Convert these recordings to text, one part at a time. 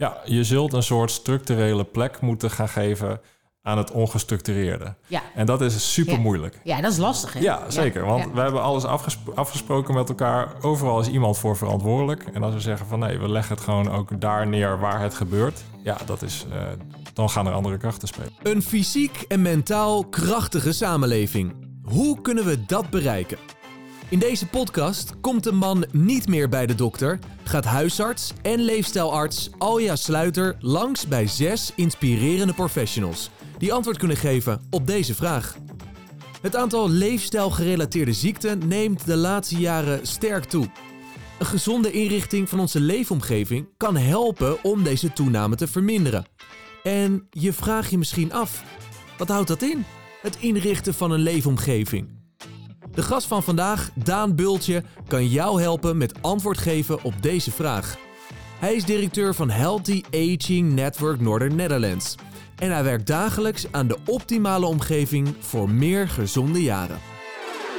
Ja, je zult een soort structurele plek moeten gaan geven aan het ongestructureerde. Ja. En dat is super moeilijk. Ja, dat is lastig, hè? Ja, zeker. Want ja. we hebben alles afgespro- afgesproken met elkaar. Overal is iemand voor verantwoordelijk. En als we zeggen van nee, we leggen het gewoon ook daar neer waar het gebeurt. Ja, dat is, eh, dan gaan er andere krachten spelen. Een fysiek en mentaal krachtige samenleving. Hoe kunnen we dat bereiken? In deze podcast komt de man niet meer bij de dokter, gaat huisarts en leefstijlarts Alja Sluiter langs bij zes inspirerende professionals die antwoord kunnen geven op deze vraag. Het aantal leefstijlgerelateerde ziekten neemt de laatste jaren sterk toe. Een gezonde inrichting van onze leefomgeving kan helpen om deze toename te verminderen. En je vraagt je misschien af, wat houdt dat in? Het inrichten van een leefomgeving. De gast van vandaag, Daan Bultje, kan jou helpen met antwoord geven op deze vraag. Hij is directeur van Healthy Aging Network Northern Netherlands. En hij werkt dagelijks aan de optimale omgeving voor meer gezonde jaren.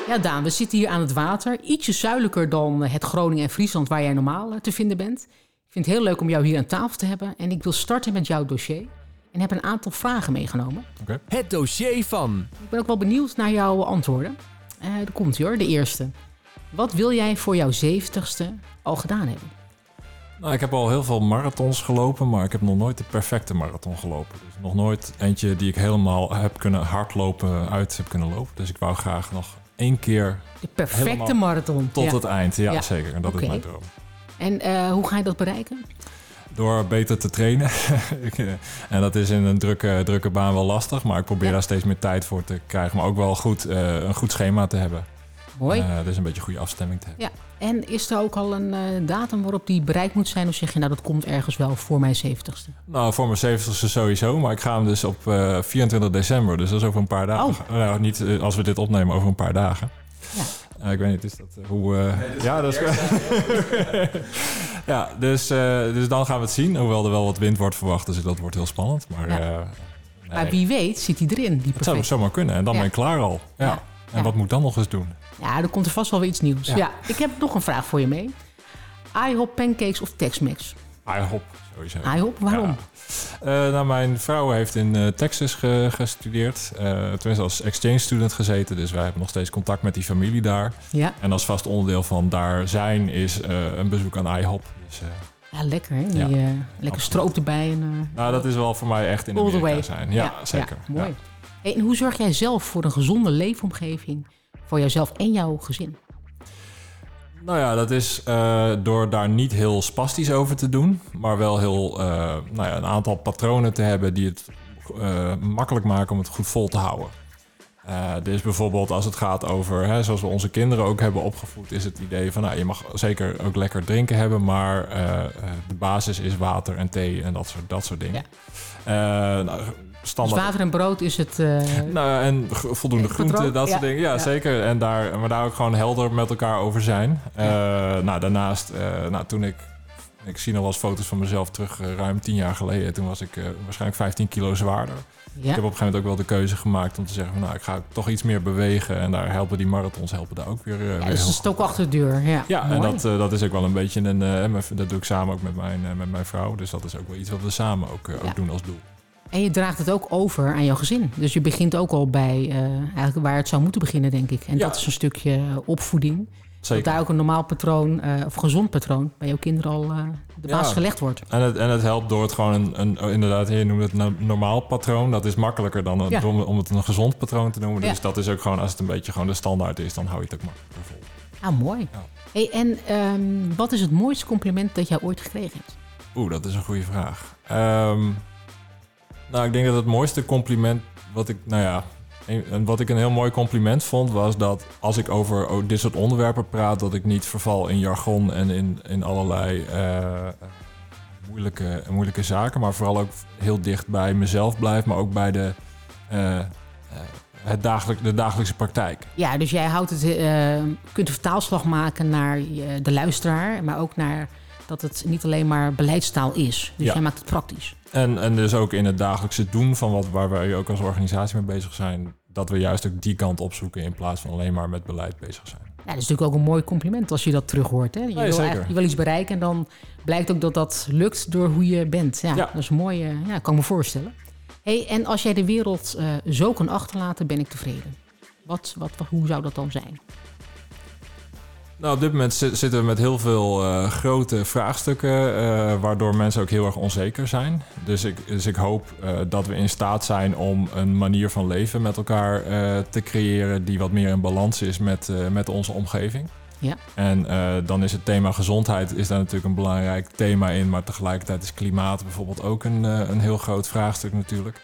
Ja, Daan, we zitten hier aan het water. Ietsje zuidelijker dan het Groningen en Friesland waar jij normaal eh, te vinden bent. Ik vind het heel leuk om jou hier aan tafel te hebben. En ik wil starten met jouw dossier. En heb een aantal vragen meegenomen. Het dossier van Ik ben ook wel benieuwd naar jouw antwoorden. Eh daar komt hoor, de eerste. Wat wil jij voor jouw zeventigste al gedaan hebben? Nou, ik heb al heel veel marathons gelopen, maar ik heb nog nooit de perfecte marathon gelopen. Dus nog nooit eentje die ik helemaal heb kunnen hardlopen uit heb kunnen lopen. Dus ik wou graag nog één keer De perfecte marathon. tot Ja. het eind. Ja, Ja. zeker. En dat is mijn droom. En eh, hoe ga je dat bereiken? Door beter te trainen. Eh, en dat is in een drukke, drukke baan wel lastig, maar ik probeer Ja. daar steeds meer tijd voor te krijgen. Maar ook wel goed, eh, een goed schema te hebben. Mooi. Eh, dus een beetje goede afstemming te hebben. Ja, en is er ook al een datum waarop die bereikt moet zijn? Of zeg je, nou dat komt ergens wel voor mijn zeventigste? Nou, voor mijn 70ste sowieso, maar ik ga hem dus op eh, 24 december. Dus dat is over een paar dagen. Oh. Nou, niet als we dit opnemen, over een paar dagen. Ja. Ik weet niet, is dat eh, hoe... eh, ja, dat is... ja, dus, eh, dus dan gaan we het zien. Hoewel er wel wat wind wordt verwacht, dus dat wordt heel spannend. Maar, Ja. eh, nee, Maar wie weet zit hij erin, die het zou zomaar kunnen. En dan Ja. ben ik klaar al. Ja. Ja. En Ja. wat moet ik dan nog eens doen? Ja, er komt er vast wel weer iets nieuws. Ja. Ja. ik heb nog een vraag voor je mee. IHOP pancakes of Tex-Mex? IHOP, sowieso. Waarom? Ja. Eh, nou, mijn vrouw heeft in eh, Texas ge- gestudeerd. Eh tenminste als exchange student gezeten. Dus wij hebben nog steeds contact met die familie daar. Ja, En als vast onderdeel van daar zijn is een bezoek aan IHOP. Dus, ja lekker hè? Die, Ja, lekker absoluut. stroop erbij. En, nou, dat is wel voor mij echt in Amerika way. zijn. Ja, zeker. Ja, mooi. Ja. Hey, en hoe zorg jij zelf voor een gezonde leefomgeving voor jouzelf en jouw gezin? Nou ja, dat is eh, door daar niet heel spastisch over te doen. Maar wel heel, eh, nou ja, een aantal patronen te hebben die het eh, makkelijk maken om het goed vol te houden. Eh, dus bijvoorbeeld als het gaat over, hè, zoals we onze kinderen ook hebben opgevoed, is het idee van, nou, je mag zeker ook lekker drinken hebben, maar eh, eh, de basis is water en thee en dat soort, dat soort dingen. Eh, nou, Dus standaard. water en brood is het... Nou, ja, en voldoende groenten, patroon? dat soort Ja. dingen. Ja, Ja. zeker. En daar, maar daar ook gewoon helder met elkaar over zijn. Nou, daarnaast, nou, toen ik... Ik zie nog wel eens foto's van mezelf terug, ruim tien jaar geleden. Toen was ik waarschijnlijk 15 kilo zwaarder. Ik heb op een gegeven moment ook wel de keuze gemaakt om te zeggen... Van, nou, ik ga toch iets meer bewegen. En daar helpen die marathons helpen daar ook weer, ja, weer dus heel het is ook achter de deur. Ja, ja, mooi. en dat, eh, dat is ook wel een beetje een... eh, dat doe ik samen ook met mijn, met mijn vrouw. Dus dat is ook wel iets wat we samen ook, Ja. ook doen als doel. En je draagt het ook over aan jouw gezin. Dus je begint ook al bij eigenlijk waar het zou moeten beginnen, denk ik. En dat is een stukje opvoeding. Zeker. Dat daar ook een normaal patroon, eh, of gezond patroon, bij jouw kinderen al eh, de Ja. basis gelegd wordt. En het, en het helpt door het gewoon een, een inderdaad, je noemt het een normaal patroon. Dat is makkelijker dan een, Ja. om, om het een gezond patroon te noemen. Ja. Dus dat is ook gewoon, als het een beetje gewoon de standaard is, dan hou je het ook makkelijker vol. Ah, mooi. Hey, en ehm, wat is het mooiste compliment dat jij ooit gekregen hebt? Oeh, dat is een goede vraag. Ehm, nou, ik denk dat het mooiste compliment wat ik, nou ja, en wat ik een heel mooi compliment vond, was dat als ik over oh, dit soort onderwerpen praat, dat ik niet verval in jargon en in, in allerlei eh, eh, moeilijke, moeilijke zaken, maar vooral ook heel dicht bij mezelf blijf, maar ook bij de, eh, het dagelijk, de dagelijkse praktijk. Ja, dus jij houdt het, eh, kunt een vertaalslag maken naar de luisteraar, maar ook naar dat het niet alleen maar beleidstaal is. Dus Ja. jij maakt het praktisch. En, en dus ook in het dagelijkse doen van wat, waar wij ook als organisatie mee bezig zijn, dat we juist ook die kant opzoeken in plaats van alleen maar met beleid bezig zijn. Ja, dat is natuurlijk ook een mooi compliment als je dat terug hoort. Hè? Je, Nee, wil je iets bereiken en dan blijkt ook dat dat lukt door hoe je bent. Ja, Ja. dat is mooi. eh, ja, kan me voorstellen. Hey, en als jij de wereld eh, zo kan achterlaten, ben ik tevreden. Wat, wat, wat, hoe zou dat dan zijn? Nou, op dit moment zi- zitten we met heel veel eh, grote vraagstukken, eh, waardoor mensen ook heel erg onzeker zijn. Dus ik, dus ik hoop eh, dat we in staat zijn om een manier van leven met elkaar te creëren die wat meer in balans is met, met onze omgeving. Ja. En dan is het thema gezondheid is daar natuurlijk een belangrijk thema in, maar tegelijkertijd is klimaat bijvoorbeeld ook een, een heel groot vraagstuk natuurlijk.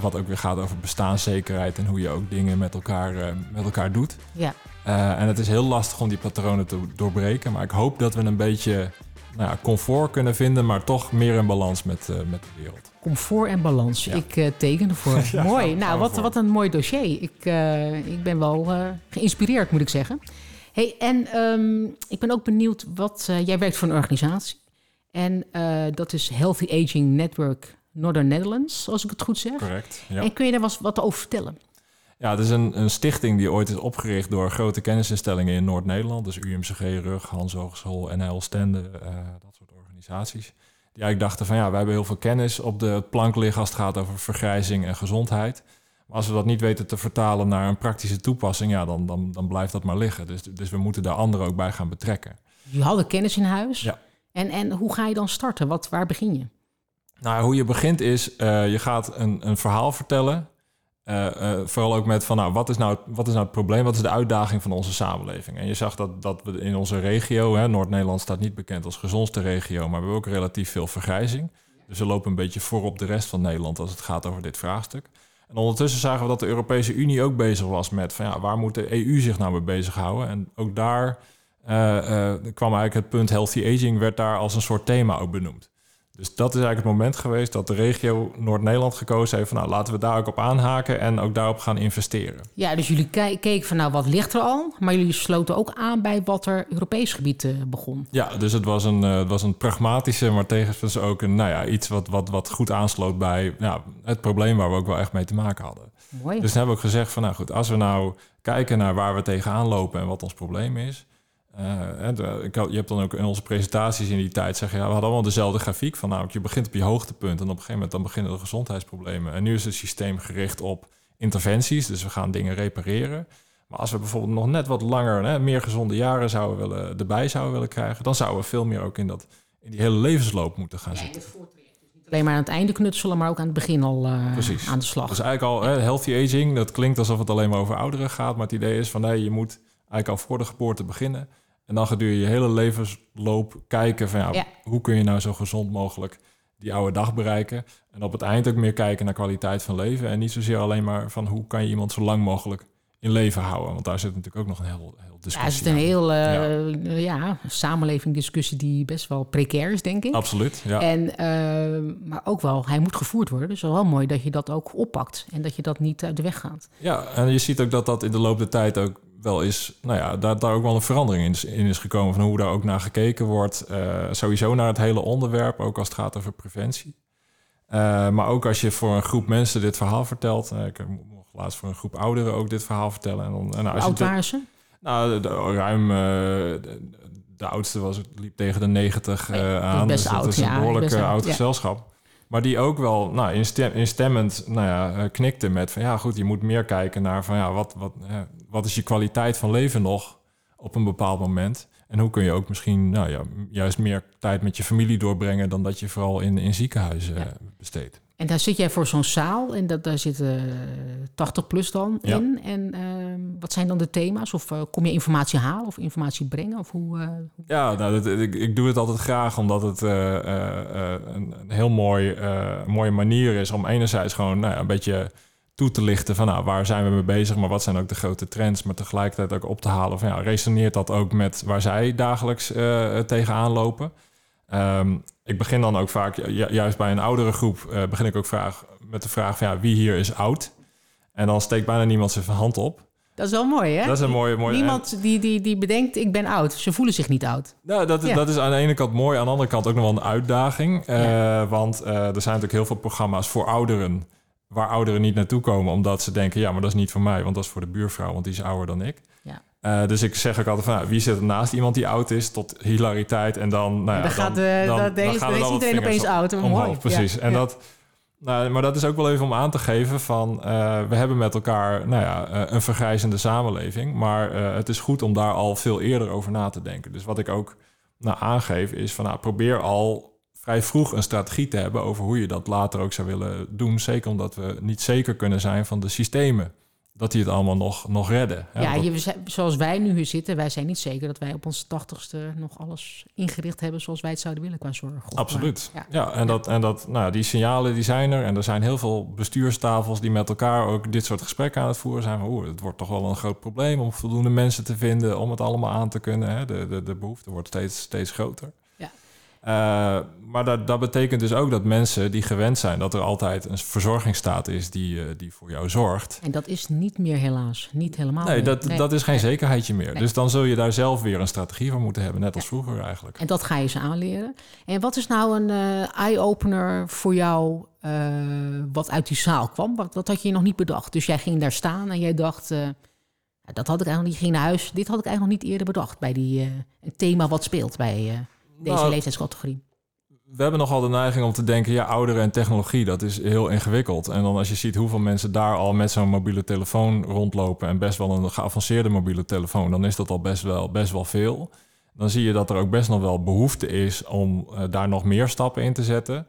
Wat ook weer gaat over bestaanszekerheid en hoe je ook dingen met elkaar, met elkaar doet. Ja, Eh, en het is heel lastig om die patronen te doorbreken. Maar ik hoop dat we een beetje nou ja, comfort kunnen vinden, maar toch meer in balans met, eh, met de wereld. comfort en balans. Ja. Ik eh, teken ervoor. Ja, mooi. gaan Nou, wat, wat een mooi dossier. Ik, ik ben wel geïnspireerd, moet ik zeggen. Hey, en ehm, ik ben ook benieuwd wat... jij werkt voor een organisatie. En dat is Healthy Aging Network Northern Netherlands, als ik het goed zeg. Correct. Ja, En kun je daar wat over vertellen? Ja het is een, een stichting die ooit is opgericht door grote kennisinstellingen in Noord-Nederland. Dus UMCG, RUG, Hans Hogeschool, NL Stende, eh, dat soort organisaties. Die eigenlijk dachten van ja, wij hebben heel veel kennis op de plank liggen als het gaat over vergrijzing en gezondheid. Maar als we dat niet weten te vertalen naar een praktische toepassing, ja, dan, dan, dan blijft dat maar liggen. Dus, dus we moeten daar anderen ook bij gaan betrekken. Je hadden kennis in huis. Ja. En, en hoe ga je dan starten? Wat, waar begin je? Nou, hoe je begint is, eh, je gaat een, een verhaal vertellen. Eh, eh, vooral ook met van, nou, wat is nou, wat is nou het probleem? Wat is de uitdaging van onze samenleving? En je zag dat, dat we in onze regio, Noord-Nederland staat niet bekend als gezondste regio, maar we hebben ook relatief veel vergrijzing. Dus we lopen een beetje voor op de rest van Nederland als het gaat over dit vraagstuk. En ondertussen zagen we dat de Europese Unie ook bezig was met van ja, waar moet de EU zich nou mee bezighouden? En ook daar eh, kwam eigenlijk het punt healthy aging werd daar als een soort thema ook benoemd. Dus dat is eigenlijk het moment geweest dat de regio Noord-Nederland gekozen heeft van nou laten we daar ook op aanhaken en ook daarop gaan investeren. Ja, dus jullie ke- keken van nou, wat ligt er al? Maar jullie sloten ook aan bij wat er Europees gebied eh, begon. Ja, dus het was een, het was een pragmatische, maar tevens ook een, nou ja, iets wat, wat, wat goed aansloot bij ja, het probleem waar we ook wel echt mee te maken hadden. Mooi. Dus toen hebben we ook gezegd van nou goed, als we nou kijken naar waar we tegenaan lopen en wat ons probleem is. Eh, ik had- je hebt dan ook in onze presentaties in die tijd zeggen, ja, we hadden allemaal dezelfde grafiek van nou, je begint op je hoogtepunt en op een gegeven moment dan beginnen de gezondheidsproblemen. En nu is het systeem gericht op interventies, dus we gaan dingen repareren. Maar als we bijvoorbeeld nog net wat langer, hè, meer gezonde jaren zouden willen, erbij zouden willen krijgen, dan zouden we veel meer ook in, dat, in die hele levensloop moeten gaan zitten. Niet alleen maar aan het einde knutselen, maar ook aan het begin al eh, Precies. aan de slag. Dus eigenlijk al hè, healthy aging, dat klinkt alsof het alleen maar over ouderen gaat. Maar het idee is van nee, je moet eigenlijk al voor de geboorte beginnen. En dan gedurende je hele levensloop kijken van ja, Ja. hoe kun je nou zo gezond mogelijk die oude dag bereiken. En op het eind ook meer kijken naar kwaliteit van leven. En niet zozeer alleen maar van hoe kan je iemand zo lang mogelijk in leven houden. Want daar zit natuurlijk ook nog een heel, heel Ja, discussie het is een heel eh, ja. samenleving discussie die best wel precair is, denk ik. Absoluut, ja. En, eh, maar ook wel, hij moet gevoerd worden. Dus wel mooi dat je dat ook oppakt en dat je dat niet uit de weg gaat. Ja, en je ziet ook dat dat in de loop der tijd ook wel is, nou ja, daar, daar ook wel een verandering in is, in is gekomen van hoe daar ook naar gekeken wordt. Eh, sowieso naar het hele onderwerp, ook als het gaat over preventie. Eh, maar ook als je voor een groep mensen dit verhaal vertelt. eh, ik mocht laatst voor een groep ouderen ook dit verhaal vertellen. En dan, en nou, als oud waren ze? nou, de, de- ruim. de, de oudste was, liep tegen de 90 Oh ja, eh, dat is aan. best dus dat oud, is een ja, behoorlijk eh, oud, ja. gezelschap. Maar die ook wel nou, instem, instemmend nou ja, knikte met van ja, goed, je moet meer kijken naar van ja, wat, wat, wat is je kwaliteit van leven nog op een bepaald moment? En hoe kun je ook misschien nou ja, juist meer tijd met je familie doorbrengen dan dat je vooral in, in ziekenhuizen eh, besteedt. En daar zit jij voor zo'n zaal en dat, daar zitten eh, 80 plus dan Ja. in. En ehm, wat zijn dan de thema's? Of eh, kom je informatie halen of informatie brengen? Of hoe, eh, hoe- Ja, nou, dat, ik, ik doe het altijd graag omdat het eh, eh, eh, een, heel mooi, eh, mooie manier is om enerzijds gewoon nou ja, een beetje toe te lichten van nou, waar zijn we mee bezig, maar wat zijn ook de grote trends, maar tegelijkertijd ook op te halen van ja, resoneert dat ook met waar zij dagelijks eh, tegenaan lopen. Ehm, ik begin dan ook vaak, ju- juist bij een oudere groep, eh, begin ik ook vraag, met de vraag van ja, wie hier is oud? En dan steekt bijna niemand zijn hand op. Dat is wel mooi, hè? Dat is een mooie... mooie Niemand die, die, die bedenkt, ik ben oud. Ze voelen zich niet oud. Nou, dat, Ja. dat is aan de ene kant mooi, aan de andere kant ook nog wel een uitdaging. Eh. Want er zijn natuurlijk heel veel programma's voor ouderen... waar ouderen niet naartoe komen omdat ze denken... ja, maar dat is niet voor mij, want dat is voor de buurvrouw, want die is ouder dan ik. Ja. Eh, dus ik zeg ook altijd van, nou, wie zit er naast iemand die oud is, tot hilariteit. En dan, nou ja, dan gaat de, dan, dan, er is iedereen opeens oud. omhoog, mooi. precies. Ja, En ja. dat, nou, maar dat is ook wel even om aan te geven van... eh, we hebben met elkaar nou ja, eh, een vergrijzende samenleving... maar het is goed om daar al veel eerder over na te denken. Dus wat ik ook nou, aangeef is van... Nou, probeer al vrij vroeg een strategie te hebben... over hoe je dat later ook zou willen doen. Zeker omdat we niet zeker kunnen zijn van de systemen... dat die het allemaal nog, nog redden. hè. Ja, je, zoals wij nu hier zitten, wij zijn niet zeker dat wij op onze tachtigste nog alles ingericht hebben zoals wij het zouden willen qua zorg. Absoluut. Ja, en, dat, en dat, nou, die signalen die zijn er. En er zijn heel veel bestuurstafels die met elkaar ook dit soort gesprekken aan het voeren zijn. Oeh, het wordt toch wel een groot probleem om voldoende mensen te vinden om het allemaal aan te kunnen. Hè? De, de, de behoefte wordt steeds, steeds groter. Eh, maar dat, dat betekent dus ook dat mensen die gewend zijn dat er altijd een verzorgingsstaat is die, eh, die voor jou zorgt. En dat is niet meer helaas. Niet helemaal Nee, meer. dat, Nee. dat is geen zekerheidje meer. Nee. Dus dan zul je daar zelf weer een strategie voor moeten hebben, net als vroeger eigenlijk. En dat ga je ze aanleren. En wat is nou een eh, eye-opener voor jou wat uit die zaal kwam? Wat, wat had je nog niet bedacht? Dus jij ging daar staan en jij dacht... dat had ik eigenlijk niet. Ging naar huis. Dit had ik eigenlijk nog niet eerder bedacht bij die, een thema wat speelt bij eh, deze Nou, leeftijdscategorie. We hebben nogal de neiging om te denken, ja, ouderen en technologie, dat is heel ingewikkeld. En dan als je ziet hoeveel mensen daar al met zo'n mobiele telefoon rondlopen en best wel een geavanceerde mobiele telefoon, dan is dat al best wel, best wel veel. Dan zie je dat er ook best nog wel behoefte is om eh, daar nog meer stappen in te zetten.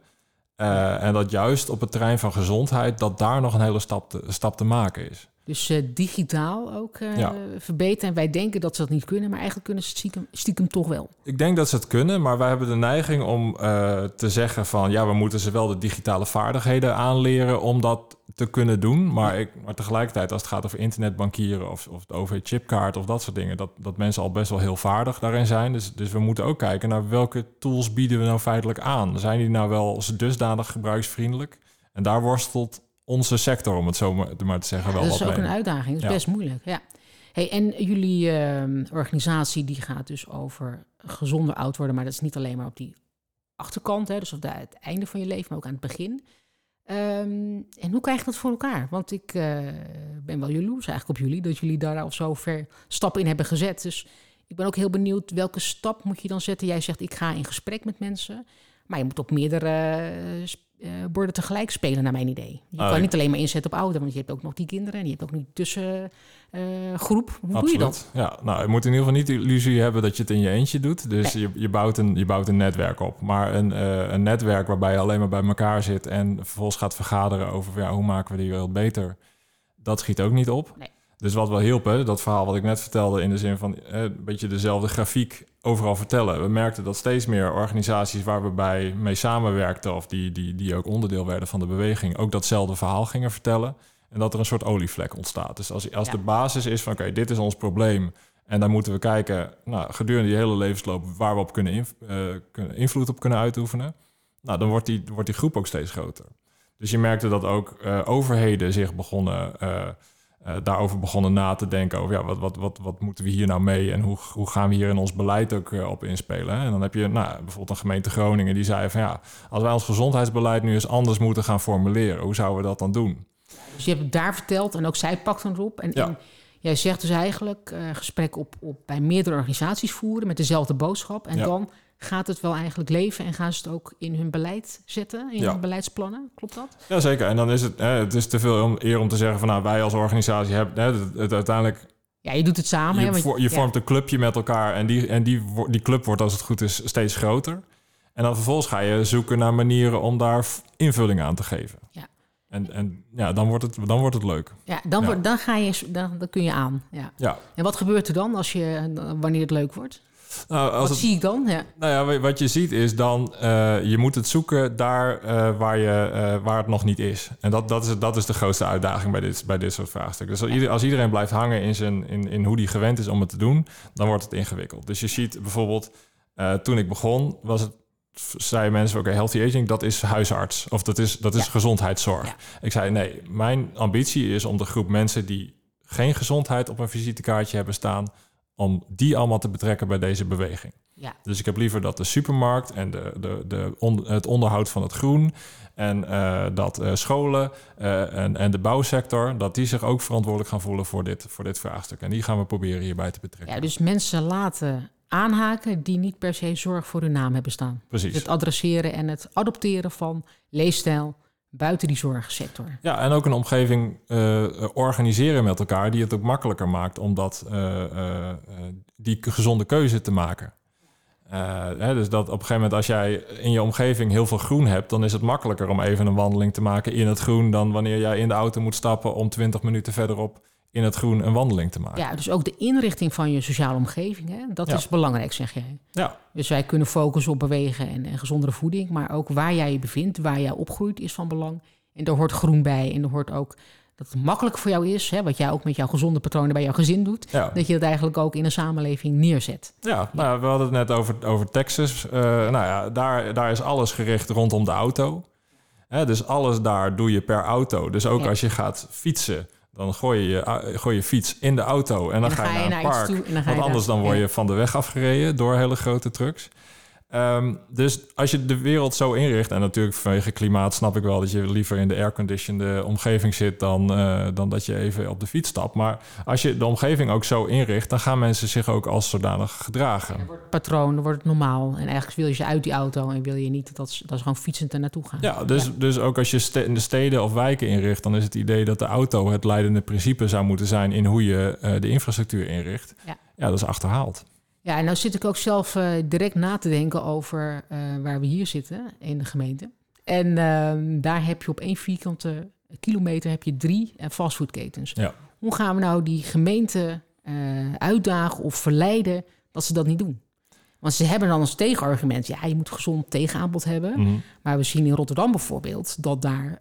Eh, en dat juist op het terrein van gezondheid, dat daar nog een hele stap te, stap te maken is. Dus eh, digitaal ook eh, Ja. verbeteren. En wij denken dat ze dat niet kunnen, maar eigenlijk kunnen ze het stiekem, stiekem toch wel. Ik denk dat ze het kunnen, maar wij hebben de neiging om eh, te zeggen van ja, we moeten ze wel de digitale vaardigheden aanleren om dat te kunnen doen. Maar, ik, maar tegelijkertijd, als het gaat over internetbankieren of, of de OV-chipkaart of dat soort dingen, dat, dat mensen al best wel heel vaardig daarin zijn. Dus, dus we moeten ook kijken naar welke tools bieden we nou feitelijk aan. Zijn die nou wel dusdanig gebruiksvriendelijk? En daar worstelt onze sector, om het zo maar, te zeggen, wel dat is ook mee. een uitdaging. Dat is best moeilijk. Ja. Hey, en jullie ehm, organisatie die gaat dus over gezonder oud worden, maar dat is niet alleen maar op die achterkant, hè, dus op de, het einde van je leven, maar ook aan het begin. Ehm, en hoe krijg je dat voor elkaar? Want ik eh, ben wel jaloers eigenlijk op jullie, dat jullie daar al zo ver stappen in hebben gezet. Dus ik ben ook heel benieuwd, welke stap moet je dan zetten? Jij zegt, ik ga in gesprek met mensen, maar je moet op meerdere eh, borden tegelijk spelen, naar mijn idee. Je Ah, kan niet alleen maar inzetten op ouderen, want je hebt ook nog die kinderen en je hebt ook die tussengroep. Hoe doe je dat? Ja, nou, je moet in ieder geval niet de illusie hebben dat je het in je eentje doet. Dus je, je, bouwt een, je bouwt een netwerk op. Maar een, eh, een netwerk waarbij je alleen maar bij elkaar zit en vervolgens gaat vergaderen over ja, hoe maken we die wereld beter, dat schiet ook niet op. Nee. Dus wat wel hielp, hè, dat verhaal wat ik net vertelde, in de zin van een beetje dezelfde grafiek overal vertellen. We merkten dat steeds meer organisaties waar we bij mee samenwerkten, of die, die, die ook onderdeel werden van de beweging, ook datzelfde verhaal gingen vertellen. En dat er een soort olievlek ontstaat. Dus als, als Ja. de basis is van oké, dit is ons probleem. En daar moeten we kijken, nou, gedurende die hele levensloop, waar we op kunnen, inv- eh, kunnen invloed op kunnen uitoefenen. Nou, dan wordt die, wordt die groep ook steeds groter. Dus je merkte dat ook eh, overheden zich begonnen, eh, eh, daarover begonnen na te denken. Over ja, wat, wat, wat, wat moeten we hier nou mee en hoe, hoe gaan we hier in ons beleid ook eh, op inspelen? Hè? En dan heb je nou, bijvoorbeeld een gemeente Groningen die zei van ja, als wij ons gezondheidsbeleid nu eens anders moeten gaan formuleren, hoe zouden we dat dan doen? Dus je hebt het daar verteld en ook zij pakten erop. En, Ja. en jij zegt dus eigenlijk eh gesprek op, op, bij meerdere organisaties voeren met dezelfde boodschap. En Ja. dan gaat het wel eigenlijk leven en gaan ze het ook in hun beleid zetten, in Ja. hun beleidsplannen. Klopt dat? Jazeker, en dan is het, hè, het is te veel om, eer om te zeggen van nou, wij als organisatie hebben hè, het, het uiteindelijk Ja, je doet het samen. hè, je, want- vo- je ja. vormt een clubje met elkaar en, die, en die, die club wordt als het goed is steeds groter. En dan vervolgens ga je zoeken naar manieren om daar invulling aan te geven. Ja. En, en ja, dan wordt het, dan wordt het leuk. Ja, dan, Ja. Wordt, dan, ga je, dan, dan kun je aan. Ja. Ja. En wat gebeurt er dan als je, wanneer het leuk wordt? Nou, als wat het, zie ik dan? Ja. nou ja, wa- wat je ziet is dan, eh, je moet het zoeken daar eh, waar, je, eh, waar het nog niet is. En dat, dat, is, dat is de grootste uitdaging bij dit, bij dit soort vraagstukken. Dus als, ieder- als iedereen blijft hangen in, zijn, in, in hoe die gewend is om het te doen, dan wordt het ingewikkeld. Dus je ziet bijvoorbeeld, toen ik begon, was het, zeiden mensen, oké, healthy aging, dat is huisarts. Of dat is, dat is Ja. gezondheidszorg. Ja. Ik zei, nee, mijn ambitie is om de groep mensen die geen gezondheid op een visitekaartje hebben staan, om die allemaal te betrekken bij deze beweging. Ja. Dus ik heb liever dat de supermarkt en de, de, de on- het onderhoud van het groen en eh, dat eh, scholen eh, en, en de bouwsector, dat die zich ook verantwoordelijk gaan voelen voor dit, voor dit vraagstuk. En die gaan we proberen hierbij te betrekken. ja, dus mensen laten aanhaken die niet per se zorg voor hun naam hebben staan. Precies. Het adresseren en het adopteren van leefstijl buiten die zorgsector. Ja, en ook een omgeving eh, organiseren met elkaar die het ook makkelijker maakt om dat, eh, eh, eh, die gezonde keuze te maken. Eh, hè, dus dat op een gegeven moment als jij in je omgeving heel veel groen hebt, dan is het makkelijker om even een wandeling te maken in het groen dan wanneer jij in de auto moet stappen om 20 minuten verderop in het groen een wandeling te maken. Ja, dus ook de inrichting van je sociale omgeving, hè, dat Ja. is belangrijk, zeg jij. Ja, Dus wij kunnen focussen op bewegen en, en gezondere voeding, maar ook waar jij je bevindt, waar jij opgroeit, is van belang. En daar hoort groen bij en er hoort ook dat het makkelijk voor jou is, hè, wat jij ook met jouw gezonde patronen bij jouw gezin doet, ja. dat je dat eigenlijk ook in een samenleving neerzet. Ja, nou, we hadden het net over, over Texas. Eh, nou ja, daar, daar is alles gericht rondom de auto. Hè, dus alles daar doe je per auto. Dus ook als je gaat fietsen, dan gooi je gooi je fiets in de auto en dan, ga je naar een park. toe dan Want anders dan word je van de weg afgereden door hele grote trucks. Ehm, dus als je de wereld zo inricht, en natuurlijk vanwege klimaat snap ik wel dat je liever in de airconditioned omgeving zit dan, eh, dan dat je even op de fiets stapt. Maar als je de omgeving ook zo inricht, dan gaan mensen zich ook als zodanig gedragen. Patroon, dan wordt het normaal. En eigenlijk wil je ze uit die auto en wil je niet dat ze, dat ze gewoon fietsend er naartoe gaan. Ja, dus, Ja. dus ook als je ste- in de steden of wijken inricht, dan is het idee dat de auto het leidende principe zou moeten zijn in hoe je eh, de infrastructuur inricht. Ja. ja, dat is achterhaald. Ja, en nou zit ik ook zelf eh, direct na te denken over eh, waar we hier zitten in de gemeente. En ehm, daar heb je op één vierkante kilometer heb je drie eh, fastfoodketens. Ja. Hoe gaan we nou die gemeente uitdagen of verleiden dat ze dat niet doen? Want ze hebben dan als tegenargument, ja, je moet gezond tegenaanbod hebben. Mhm. Maar we zien in Rotterdam bijvoorbeeld dat daar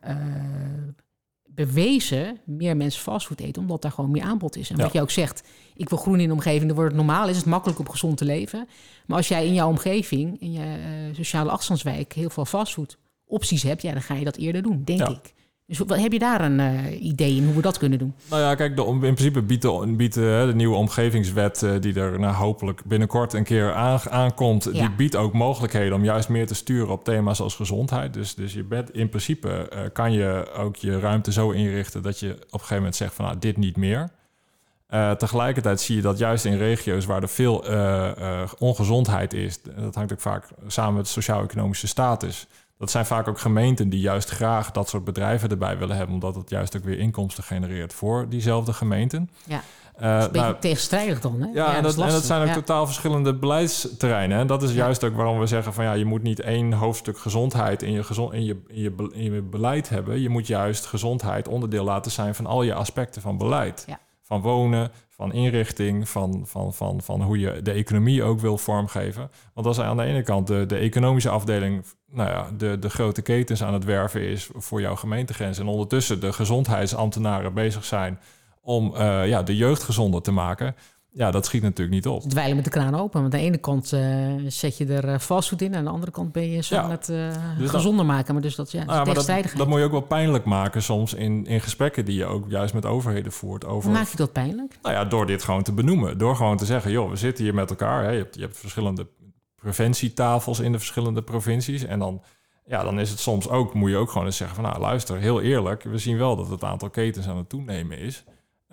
bewezen meer mensen fastfood eten, omdat daar gewoon meer aanbod is. En Ja. wat je ook zegt, ik wil groen in de omgeving, dan wordt het normaal, is het makkelijk om gezond te leven. Maar als jij in jouw omgeving, in je eh, sociale afstandswijk, heel veel fastfood opties hebt, ja, dan ga je dat eerder doen, denk Ja. ik. Dus wat, heb je daar een eh, idee in hoe we dat kunnen doen? Nou ja, kijk, de, in principe biedt de, biedt, de nieuwe omgevingswet, eh, die er nou, hopelijk binnenkort een keer aan, aankomt, Ja. die biedt ook mogelijkheden om juist meer te sturen op thema's als gezondheid. Dus, dus je bent in principe eh, kan je ook je ruimte zo inrichten dat je op een gegeven moment zegt van nou, dit niet meer. Tegelijkertijd zie je dat juist in regio's waar er veel ongezondheid is, dat hangt ook vaak samen met de sociaal-economische status. Dat zijn vaak ook gemeenten die juist graag dat soort bedrijven erbij willen hebben, omdat het juist ook weer inkomsten genereert voor diezelfde gemeenten. Ja. Eh, Dat is een beetje nou, tegenstrijdig dan, hè? ja, en, dat, en zijn ook Ja. totaal verschillende beleidsterreinen. En dat is Ja. juist ook waarom we zeggen van ja, je moet niet één hoofdstuk gezondheid in je, gezond, in, je, in, je, in je beleid hebben. Je moet juist gezondheid onderdeel laten zijn van al je aspecten van beleid. Ja. Van wonen, van inrichting, van, van, van, van hoe je de economie ook wil vormgeven. Want als aan de ene kant de, de economische afdeling, nou ja, de, de grote ketens aan het werven is voor jouw gemeentegrens. En ondertussen de gezondheidsambtenaren bezig zijn om eh, ja, de jeugd gezonder te maken. Ja, dat schiet natuurlijk niet op. dweilen met de kraan open. Want aan de ene kant eh, zet je er eh, fastfood in... en aan de andere kant ben je zo Ja. het eh, Dus gezonder maken. Maar dus dat, ja, Nou maar dat, dat moet je ook wel pijnlijk maken soms in, in gesprekken die je ook juist met overheden voert. Over, Hoe maak je dat pijnlijk? Nou ja, door dit gewoon te benoemen. Door gewoon te zeggen, joh, we zitten hier met elkaar. Hè. Je, hebt, je hebt verschillende preventietafels in de verschillende provincies. En dan, ja, dan is het soms ook, moet je ook gewoon eens zeggen van, nou luister, heel eerlijk. We zien wel dat het aantal ketens aan het toenemen is.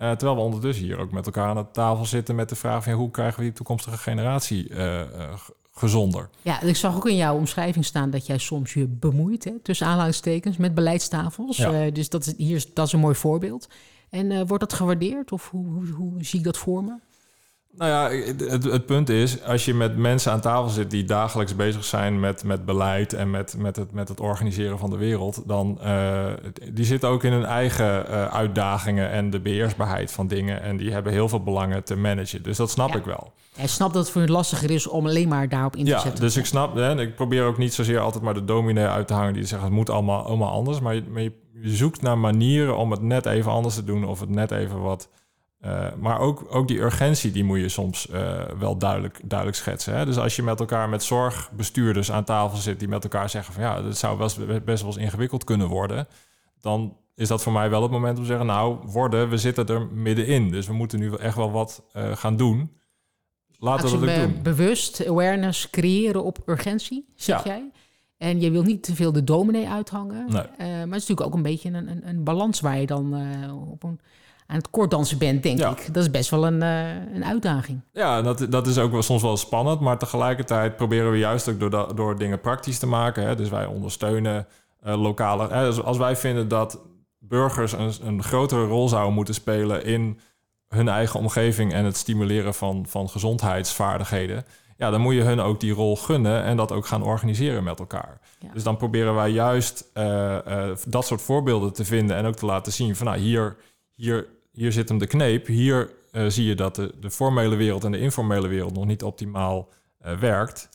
Eh, terwijl we ondertussen hier ook met elkaar aan de tafel zitten met de vraag van, ja, hoe krijgen we die toekomstige generatie eh, eh, gezonder? Ja, ik zag ook in jouw omschrijving staan dat jij soms je bemoeit, hè, tussen aanhalingstekens, met beleidstafels. Ja. Dus dat is, hier, dat is een mooi voorbeeld. En wordt dat gewaardeerd of hoe, hoe, hoe zie ik dat voor me? Nou ja, het, het punt is, als je met mensen aan tafel zit die dagelijks bezig zijn met, met beleid en met, met, het, met het organiseren van de wereld, dan uh, die zitten ook in hun eigen uh, uitdagingen en de beheersbaarheid van dingen. En die hebben heel veel belangen te managen. Dus dat snap Ja. ik wel. Jij snapt dat het voor je lastiger is om alleen maar daarop in te Ja, zetten. dus ik snap, hè, ik probeer ook niet zozeer altijd maar de dominee uit te hangen die zegt het moet allemaal, allemaal anders. Maar, je, maar je, je zoekt naar manieren om het net even anders te doen of het net even wat. Uh, maar ook, ook die urgentie, die moet je soms uh, wel duidelijk, duidelijk schetsen. Hè? Dus als je met elkaar met zorgbestuurders aan tafel zit... die met elkaar zeggen van ja, dat zou best, best wel eens ingewikkeld kunnen worden... dan is dat voor mij wel het moment om te zeggen... nou, worden, we zitten er middenin. Dus we moeten nu echt wel wat uh, gaan doen. laten we dat Actie- doen. Bewust awareness creëren op urgentie, zeg Ja. jij. En je wil niet te veel de dominee uithangen. Nee. Eh, maar het is natuurlijk ook een beetje een, een, een balans waar je dan eh, op een, aan het koorddansen bent, denk Ja. ik. Dat is best wel een, eh, een uitdaging. Ja, dat, dat is ook wel soms wel spannend, maar tegelijkertijd proberen we juist ook door, door dingen praktisch te maken. Hè. Dus wij ondersteunen eh, lokale. Hè. Dus als wij vinden dat burgers een, een grotere rol zouden moeten spelen in hun eigen omgeving en het stimuleren van, van gezondheidsvaardigheden, ja, dan moet je hun ook die rol gunnen en dat ook gaan organiseren met elkaar. Ja. Dus dan proberen wij juist eh, dat soort voorbeelden te vinden en ook te laten zien van nou, hier, hier, hier zit hem de kneep. Hier eh, zie je dat de, de formele wereld en de informele wereld nog niet optimaal eh, werkt.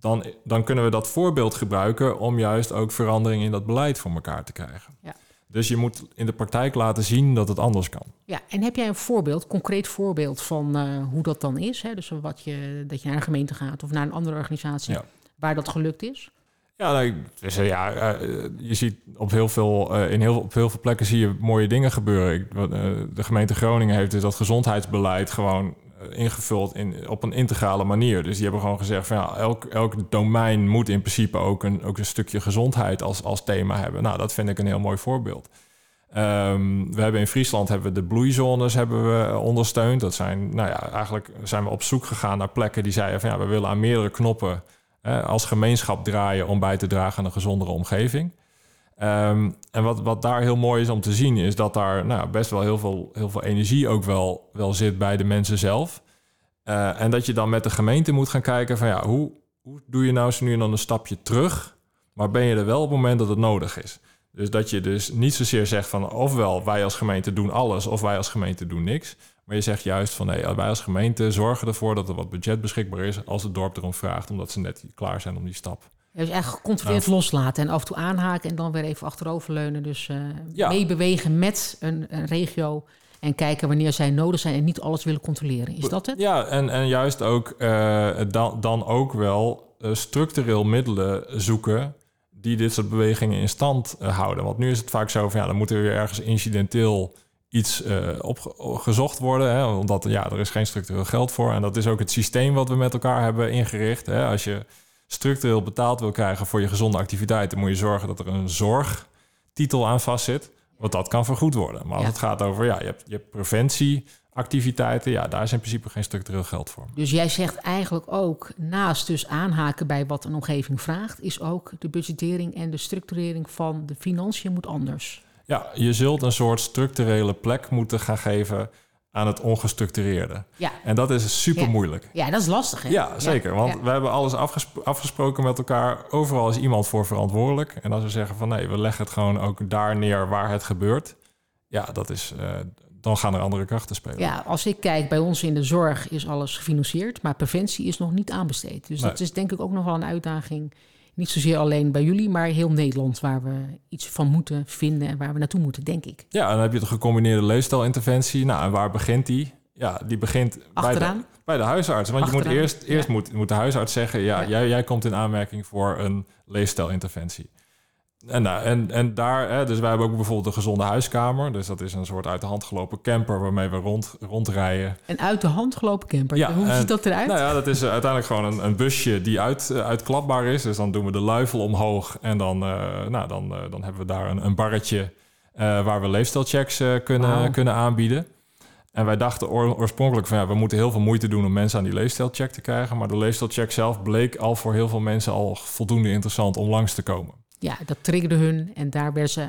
Dan, dan kunnen we dat voorbeeld gebruiken om juist ook verandering in dat beleid voor elkaar te krijgen. Ja. Dus je moet in de praktijk laten zien dat het anders kan. Ja, en heb jij een voorbeeld, concreet voorbeeld van eh, hoe dat dan is? Hè? Dus wat je, dat je naar een gemeente gaat of naar een andere organisatie Ja. waar dat gelukt is? Ja, nou, dus, eh, ja eh, je ziet op heel, veel, eh, in heel, op heel veel plekken zie je mooie dingen gebeuren. Ik, de gemeente Groningen heeft dus dat gezondheidsbeleid gewoon ingevuld in, op een integrale manier. Dus die hebben gewoon gezegd van ja, elk, elk domein moet in principe ook een, ook een stukje gezondheid als, als thema hebben. Nou, dat vind ik een heel mooi voorbeeld. Ehm, we hebben in Friesland hebben we de bloeizones hebben we ondersteund. Dat zijn, nou ja, eigenlijk zijn we op zoek gegaan naar plekken die zeiden van ja, we willen aan meerdere knoppen als gemeenschap draaien om bij te dragen aan een gezondere omgeving. Ehm, en wat, wat daar heel mooi is om te zien, is dat daar nou, best wel heel veel, heel veel energie ook wel, wel zit bij de mensen zelf. Eh, en dat je dan met de gemeente moet gaan kijken van ja, hoe, hoe doe je nou zo nu en dan een stapje terug, maar ben je er wel op het moment dat het nodig is. Dus dat je dus niet zozeer zegt van ofwel wij als gemeente doen alles of wij als gemeente doen niks. Maar je zegt juist van nee, wij als gemeente zorgen ervoor dat er wat budget beschikbaar is als het dorp erom vraagt, omdat ze net klaar zijn om die stap. Dus eigenlijk gecontroleerd loslaten en af en toe aanhaken en dan weer even achteroverleunen. Dus Ja. meebewegen met een, een regio en kijken wanneer zij nodig zijn en niet alles willen controleren. Is dat het? Ja, en, en juist ook eh, dan, dan ook wel eh, structureel middelen zoeken die dit soort bewegingen in stand eh, houden. Want nu is het vaak zo van ja, dan moet er weer ergens incidenteel iets eh opgezocht worden. Hè, omdat ja, er is geen structureel geld voor. En dat is ook het systeem wat we met elkaar hebben ingericht. Hè. Als je structureel betaald wil krijgen voor je gezonde activiteiten, moet je zorgen dat er een zorgtitel aan vastzit. Want dat kan vergoed worden. Maar als Ja. het gaat over, ja, je hebt, je hebt preventieactiviteiten, ja, daar is in principe geen structureel geld voor. Dus jij zegt eigenlijk ook, naast dus aanhaken bij wat een omgeving vraagt, is ook de budgettering en de structurering van de financiën moet anders. Ja, je zult een soort structurele plek moeten gaan geven aan het ongestructureerde. Ja, En dat is super moeilijk. ja dat is lastig hè? Ja, zeker. Want ja. we hebben alles afgespro- afgesproken met elkaar. Overal is iemand voor verantwoordelijk. En als we zeggen van nee, we leggen het gewoon ook daar neer waar het gebeurt. Ja, dat is, eh, dan gaan er andere krachten spelen. Ja, als ik kijk, bij ons in de zorg is alles gefinancierd, maar preventie is nog niet aanbesteed. Dus dat is denk ik ook nog wel een uitdaging. Niet zozeer alleen bij jullie, maar heel Nederland, waar we iets van moeten vinden en waar we naartoe moeten, denk ik. Ja, en dan heb je de gecombineerde leefstijlinterventie. Nou, en waar begint die? Ja, die begint bij de, bij de huisarts. Want je Achteraan, moet eerst, eerst ja. moet, moet de huisarts zeggen... Ja, Ja. Jij, jij komt in aanmerking voor een leefstijlinterventie. En, nou, en, en daar, hè, dus wij hebben ook bijvoorbeeld een gezonde huiskamer. Dus dat is een soort uit de hand gelopen camper waarmee we rond, rondrijden. Een uit de hand gelopen camper. Ja, Hoe en- ziet dat eruit? Nou ja, dat is eh, uiteindelijk gewoon een, een busje die uit, eh, uitklapbaar is. Dus dan doen we de luifel omhoog en dan, eh, nou, dan, dan hebben we daar een, een barretje waar we leefstijlchecks kunnen, kunnen aanbieden. En wij dachten oor- oorspronkelijk van ja, we moeten heel veel moeite doen om mensen aan die leefstijlcheck te krijgen. Maar de leefstijlcheck zelf bleek al voor heel veel mensen al voldoende interessant om langs te komen. Ja, dat triggerde hun en daar werden ze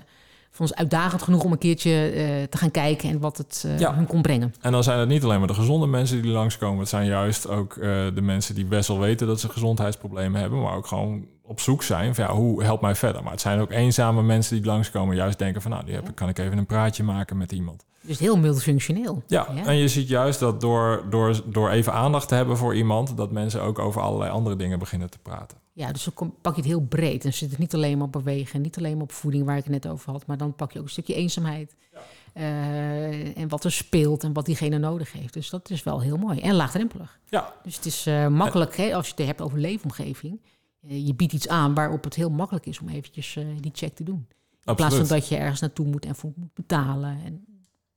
voor ons uitdagend genoeg om een keertje eh, te gaan kijken en wat het Ja. hun kon brengen. En dan zijn het niet alleen maar de gezonde mensen die langskomen. Het zijn juist ook eh, de mensen die best wel weten dat ze gezondheidsproblemen hebben. Maar ook gewoon op zoek zijn van ja, hoe helpt mij verder. Maar het zijn ook eenzame mensen die langskomen. Juist denken van nou, die heb, ik- kan ik even een praatje maken met iemand. Dus heel multifunctioneel. Ja, en je ziet juist dat door, door, door even aandacht te hebben voor iemand... dat mensen ook over allerlei andere dingen beginnen te praten. Ja, dus dan pak je het heel breed. En zit het niet alleen maar op bewegen, niet alleen maar op voeding, waar ik het net over had, maar dan pak je ook een stukje eenzaamheid. Eh, en wat er speelt en wat diegene nodig heeft. Dus dat is wel heel mooi. En laagdrempelig. Ja, Dus het is eh, makkelijk, hè, als je het hebt over leefomgeving. Eh, je biedt iets aan waarop het heel makkelijk is om eventjes eh, die check te doen. In plaats van dat je ergens naartoe moet en voor moet betalen. En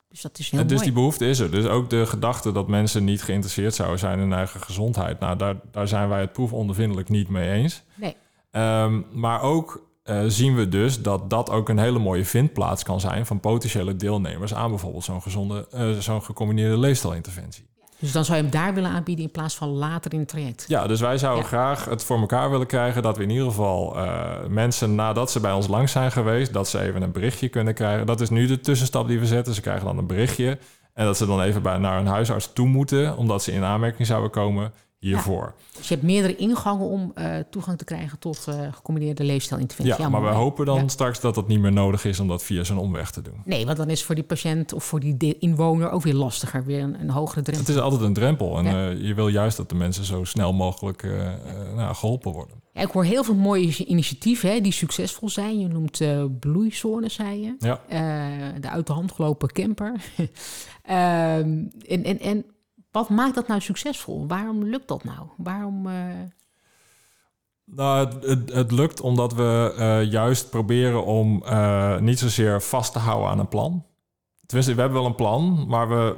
Dus dat is heel En dus mooi. die behoefte is er. Dus ook de gedachte dat mensen niet geïnteresseerd zouden zijn in hun eigen gezondheid. Nou, daar, daar zijn wij het proefondervindelijk niet mee eens. Nee. Ehm, maar ook eh, zien we dus dat dat ook een hele mooie vindplaats kan zijn van potentiële deelnemers aan bijvoorbeeld zo'n gezonde, zo'n gecombineerde leefstijlinterventie. Dus dan zou je hem daar willen aanbieden in plaats van later in het traject. Ja, dus wij zouden Ja. graag het voor elkaar willen krijgen dat we in ieder geval eh, mensen nadat ze bij ons langs zijn geweest, dat ze even een berichtje kunnen krijgen. Dat is nu de tussenstap die we zetten. Ze krijgen dan een berichtje en dat ze dan even bij, naar een huisarts toe moeten, omdat ze in aanmerking zouden komen hiervoor. Dus je hebt meerdere ingangen om eh, toegang te krijgen tot eh, gecombineerde leefstijlinterventie. Ja, maar we hopen dan Ja. straks dat dat niet meer nodig is om dat via zo'n omweg te doen. Nee, want dan is voor die patiënt of voor die inwoner ook weer lastiger. Weer een, een hogere drempel. Het is altijd een drempel en Ja. eh, je wil juist dat de mensen zo snel mogelijk nou, geholpen worden. Ja, ik hoor heel veel mooie initiatieven hè, die succesvol zijn. Je noemt bloeizone, zei je. Ja. De uit de hand gelopen camper. Ehm, en, en, en wat maakt dat nou succesvol? Waarom lukt dat nou? Waarom... eh, Nou, het, het, het lukt omdat we eh, juist proberen om eh, niet zozeer vast te houden aan een plan. Tenminste, we hebben wel een plan, maar we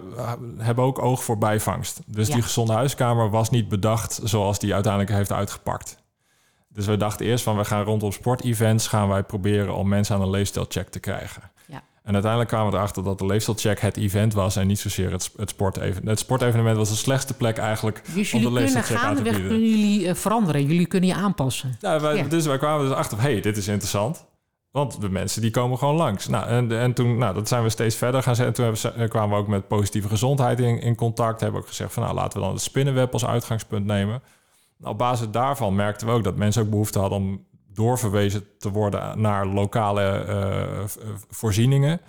hebben ook oog voor bijvangst. Dus Ja. die gezonde huiskamer was niet bedacht zoals die uiteindelijk heeft uitgepakt. Dus we dachten eerst van we gaan rondom sportevents gaan wij proberen om mensen aan een leefstijlcheck te krijgen. En uiteindelijk kwamen we erachter dat de leefstijlcheck het event was en niet zozeer het, het sportevenement. Het sportevenement was de slechtste plek eigenlijk dus om de leefstijlcheck aan te bieden. kunnen jullie eh, veranderen. Jullie kunnen je aanpassen. Ja, wij, Ja. Dus wij kwamen dus achter hey, dit is interessant. Want de mensen die komen gewoon langs. Nou, en, en toen, nou, dat zijn we steeds verder gaan zetten. Toen hebben ze- eh, kwamen we ook met positieve gezondheid in, in contact. Hebben ook gezegd van, nou, laten we dan het spinnenweb als uitgangspunt nemen. Nou, op basis daarvan merkten we ook dat mensen ook behoefte hadden om doorverwezen te worden naar lokale eh, eh, voorzieningen.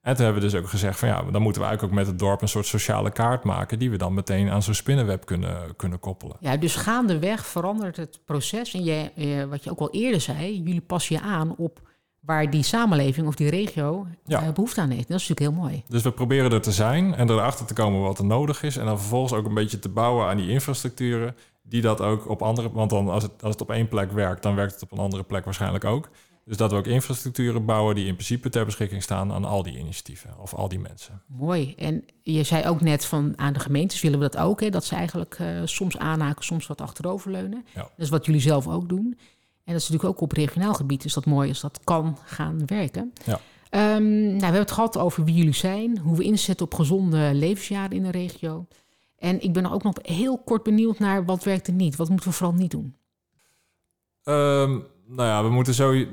En toen hebben we dus ook gezegd van ja, dan moeten we eigenlijk ook met het dorp een soort sociale kaart maken die we dan meteen aan zo'n spinnenweb kunnen, kunnen koppelen. Ja, dus gaandeweg verandert het proces. En je, eh, wat je ook al eerder zei, jullie passen je aan op waar die samenleving of die regio Ja. eh, behoefte aan heeft. Dat is natuurlijk heel mooi. Dus we proberen er te zijn en erachter te komen wat er nodig is. En dan vervolgens ook een beetje te bouwen aan die infrastructuren. Die dat ook op andere. Want dan als het, als het op één plek werkt, dan werkt het op een andere plek waarschijnlijk ook. Dus dat we ook infrastructuren bouwen die in principe ter beschikking staan aan al die initiatieven of al die mensen. Mooi. En je zei ook net van aan de gemeentes willen we dat ook. Hè, dat ze eigenlijk eh, soms aanhaken, soms wat achteroverleunen. Ja. Dat is wat jullie zelf ook doen. En dat is natuurlijk ook op regionaal gebied. is dat mooi als dat kan gaan werken. Ja. Ehm, nou, we hebben het gehad over wie jullie zijn. Hoe we inzetten op gezonde levensjaren in de regio. En ik ben ook nog heel kort benieuwd naar wat werkt er niet. Wat moeten we vooral niet doen? Ehm, nou ja, we moeten zo.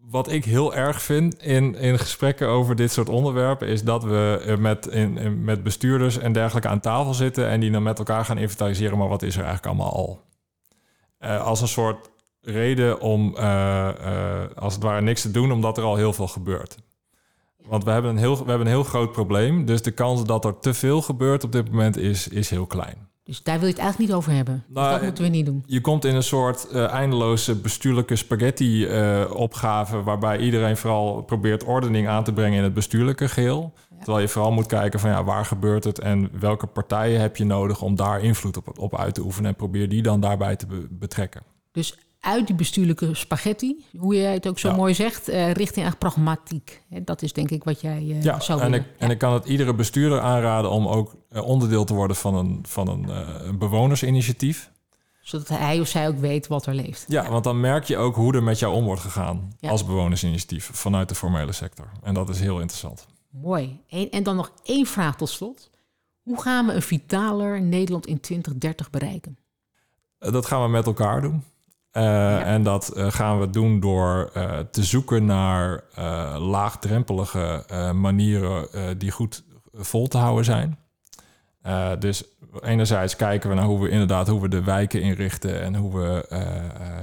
Wat ik heel erg vind in, in gesprekken over dit soort onderwerpen, is dat we met, in- met bestuurders en dergelijke aan tafel zitten en die dan met elkaar gaan inventariseren, maar wat is er eigenlijk allemaal al? Eh, als een soort reden om eh, eh, als het ware niks te doen, omdat er al heel veel gebeurt. Want we hebben, een heel, we hebben een heel groot probleem, dus de kans dat er te veel gebeurt op dit moment is, is heel klein. Dus daar wil je het eigenlijk niet over hebben. Dus Nou, dat eh, moeten we niet doen. Je komt in een soort eh, eindeloze bestuurlijke spaghetti-opgave... waarbij iedereen vooral probeert ordening aan te brengen in het bestuurlijke geheel. Terwijl je vooral moet kijken van ja, waar gebeurt het... en welke partijen heb je nodig om daar invloed op, op uit te oefenen... en probeer die dan daarbij te be- betrekken. Dus uit die bestuurlijke spaghetti, hoe jij het ook zo Ja. mooi zegt, eh, richting echt pragmatiek. Dat is denk ik wat jij eh, Ja, zou en willen. ik, en ik kan het iedere bestuurder aanraden... om ook eh, onderdeel te worden van een, van een, bewonersinitiatief. Zodat hij of zij ook weet wat er leeft. Ja, want dan merk je ook hoe er met jou om wordt gegaan... Als bewonersinitiatief vanuit de formele sector. En dat is heel interessant. Mooi. En, en dan nog één vraag tot slot. Hoe gaan we een vitaler Nederland in 2030 bereiken? Dat gaan we met elkaar doen. Eh, En dat eh, gaan we doen door eh, te zoeken naar laagdrempelige manieren die goed vol te houden zijn. Dus enerzijds kijken we naar hoe we inderdaad hoe we de wijken inrichten en hoe we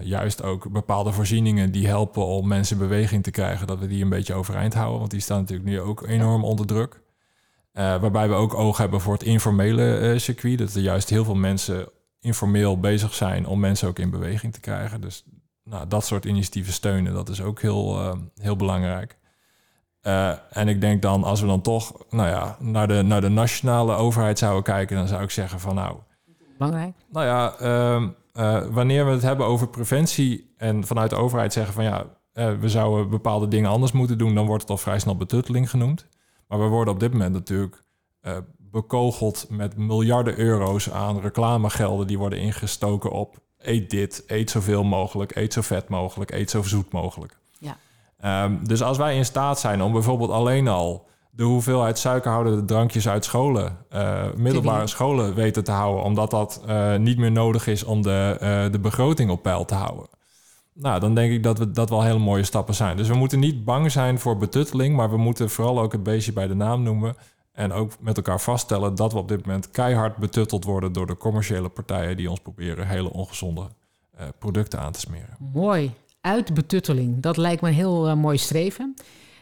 juist ook bepaalde voorzieningen die helpen om mensen in beweging te krijgen, dat we die een beetje overeind houden, want die staan natuurlijk nu ook enorm onder druk. Waarbij we ook oog hebben voor het informele circuit, dat er juist heel veel mensen informeel bezig zijn om mensen ook in beweging te krijgen. Dus nou, dat soort initiatieven steunen, dat is ook heel, eh, heel belangrijk. Eh, en ik denk dan, als we dan toch nou ja, naar, de, naar de nationale overheid zouden kijken, dan zou ik zeggen van nou, Belangrijk. nou ja, ehm, eh, wanneer we het hebben over preventie en vanuit de overheid zeggen van ja, we zouden bepaalde dingen anders moeten doen, dan wordt het al vrij snel betutteling genoemd. Maar we worden op dit moment natuurlijk bekogeld met miljarden euro's aan reclamegelden die worden ingestoken op eet dit, eet zoveel mogelijk, eet zo vet mogelijk, eet zo zoet mogelijk. Ja. Um, dus als wij in staat zijn om bijvoorbeeld alleen al de hoeveelheid suikerhoudende drankjes uit scholen, uh, middelbare scholen weten te houden, omdat dat uh, niet meer nodig is om de, uh, de begroting op peil te houden. Nou, dan denk ik dat we dat wel hele mooie stappen zijn. Dus we moeten niet bang zijn voor betutteling, maar we moeten vooral ook het beestje bij de naam noemen. En ook met elkaar vaststellen dat we op dit moment keihard betutteld worden door de commerciële partijen die ons proberen hele ongezonde uh, producten aan te smeren. Mooi. Uit betutteling. Dat lijkt me een heel uh, mooi streven.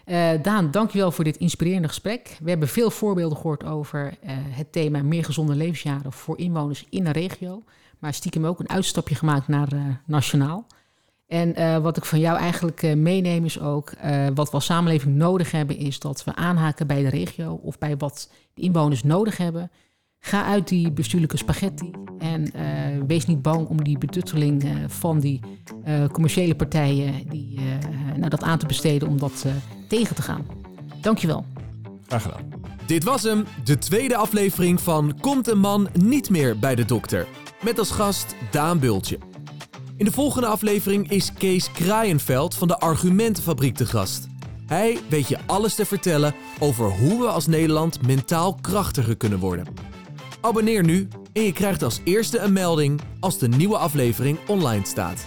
Uh, Daan, dankjewel voor dit inspirerende gesprek. We hebben veel voorbeelden gehoord over het thema meer gezonde levensjaren voor inwoners in de regio. Maar stiekem ook een uitstapje gemaakt naar nationaal. En uh, wat ik van jou eigenlijk uh, meeneem is ook, uh, wat we als samenleving nodig hebben, is dat we aanhaken bij de regio of bij wat de inwoners nodig hebben. Ga uit die bestuurlijke spaghetti en wees niet bang om die betutteling van die commerciële partijen die, nou, dat aan te besteden om dat tegen te gaan. Dankjewel. Graag gedaan. Dit was hem, de tweede aflevering van Komt een man niet meer bij de dokter? Met als gast Daan Bultje. In de volgende aflevering is Kees Kraaienveld van de Argumentenfabriek te gast. Hij weet je alles te vertellen over hoe we als Nederland mentaal krachtiger kunnen worden. Abonneer nu en je krijgt als eerste een melding als de nieuwe aflevering online staat.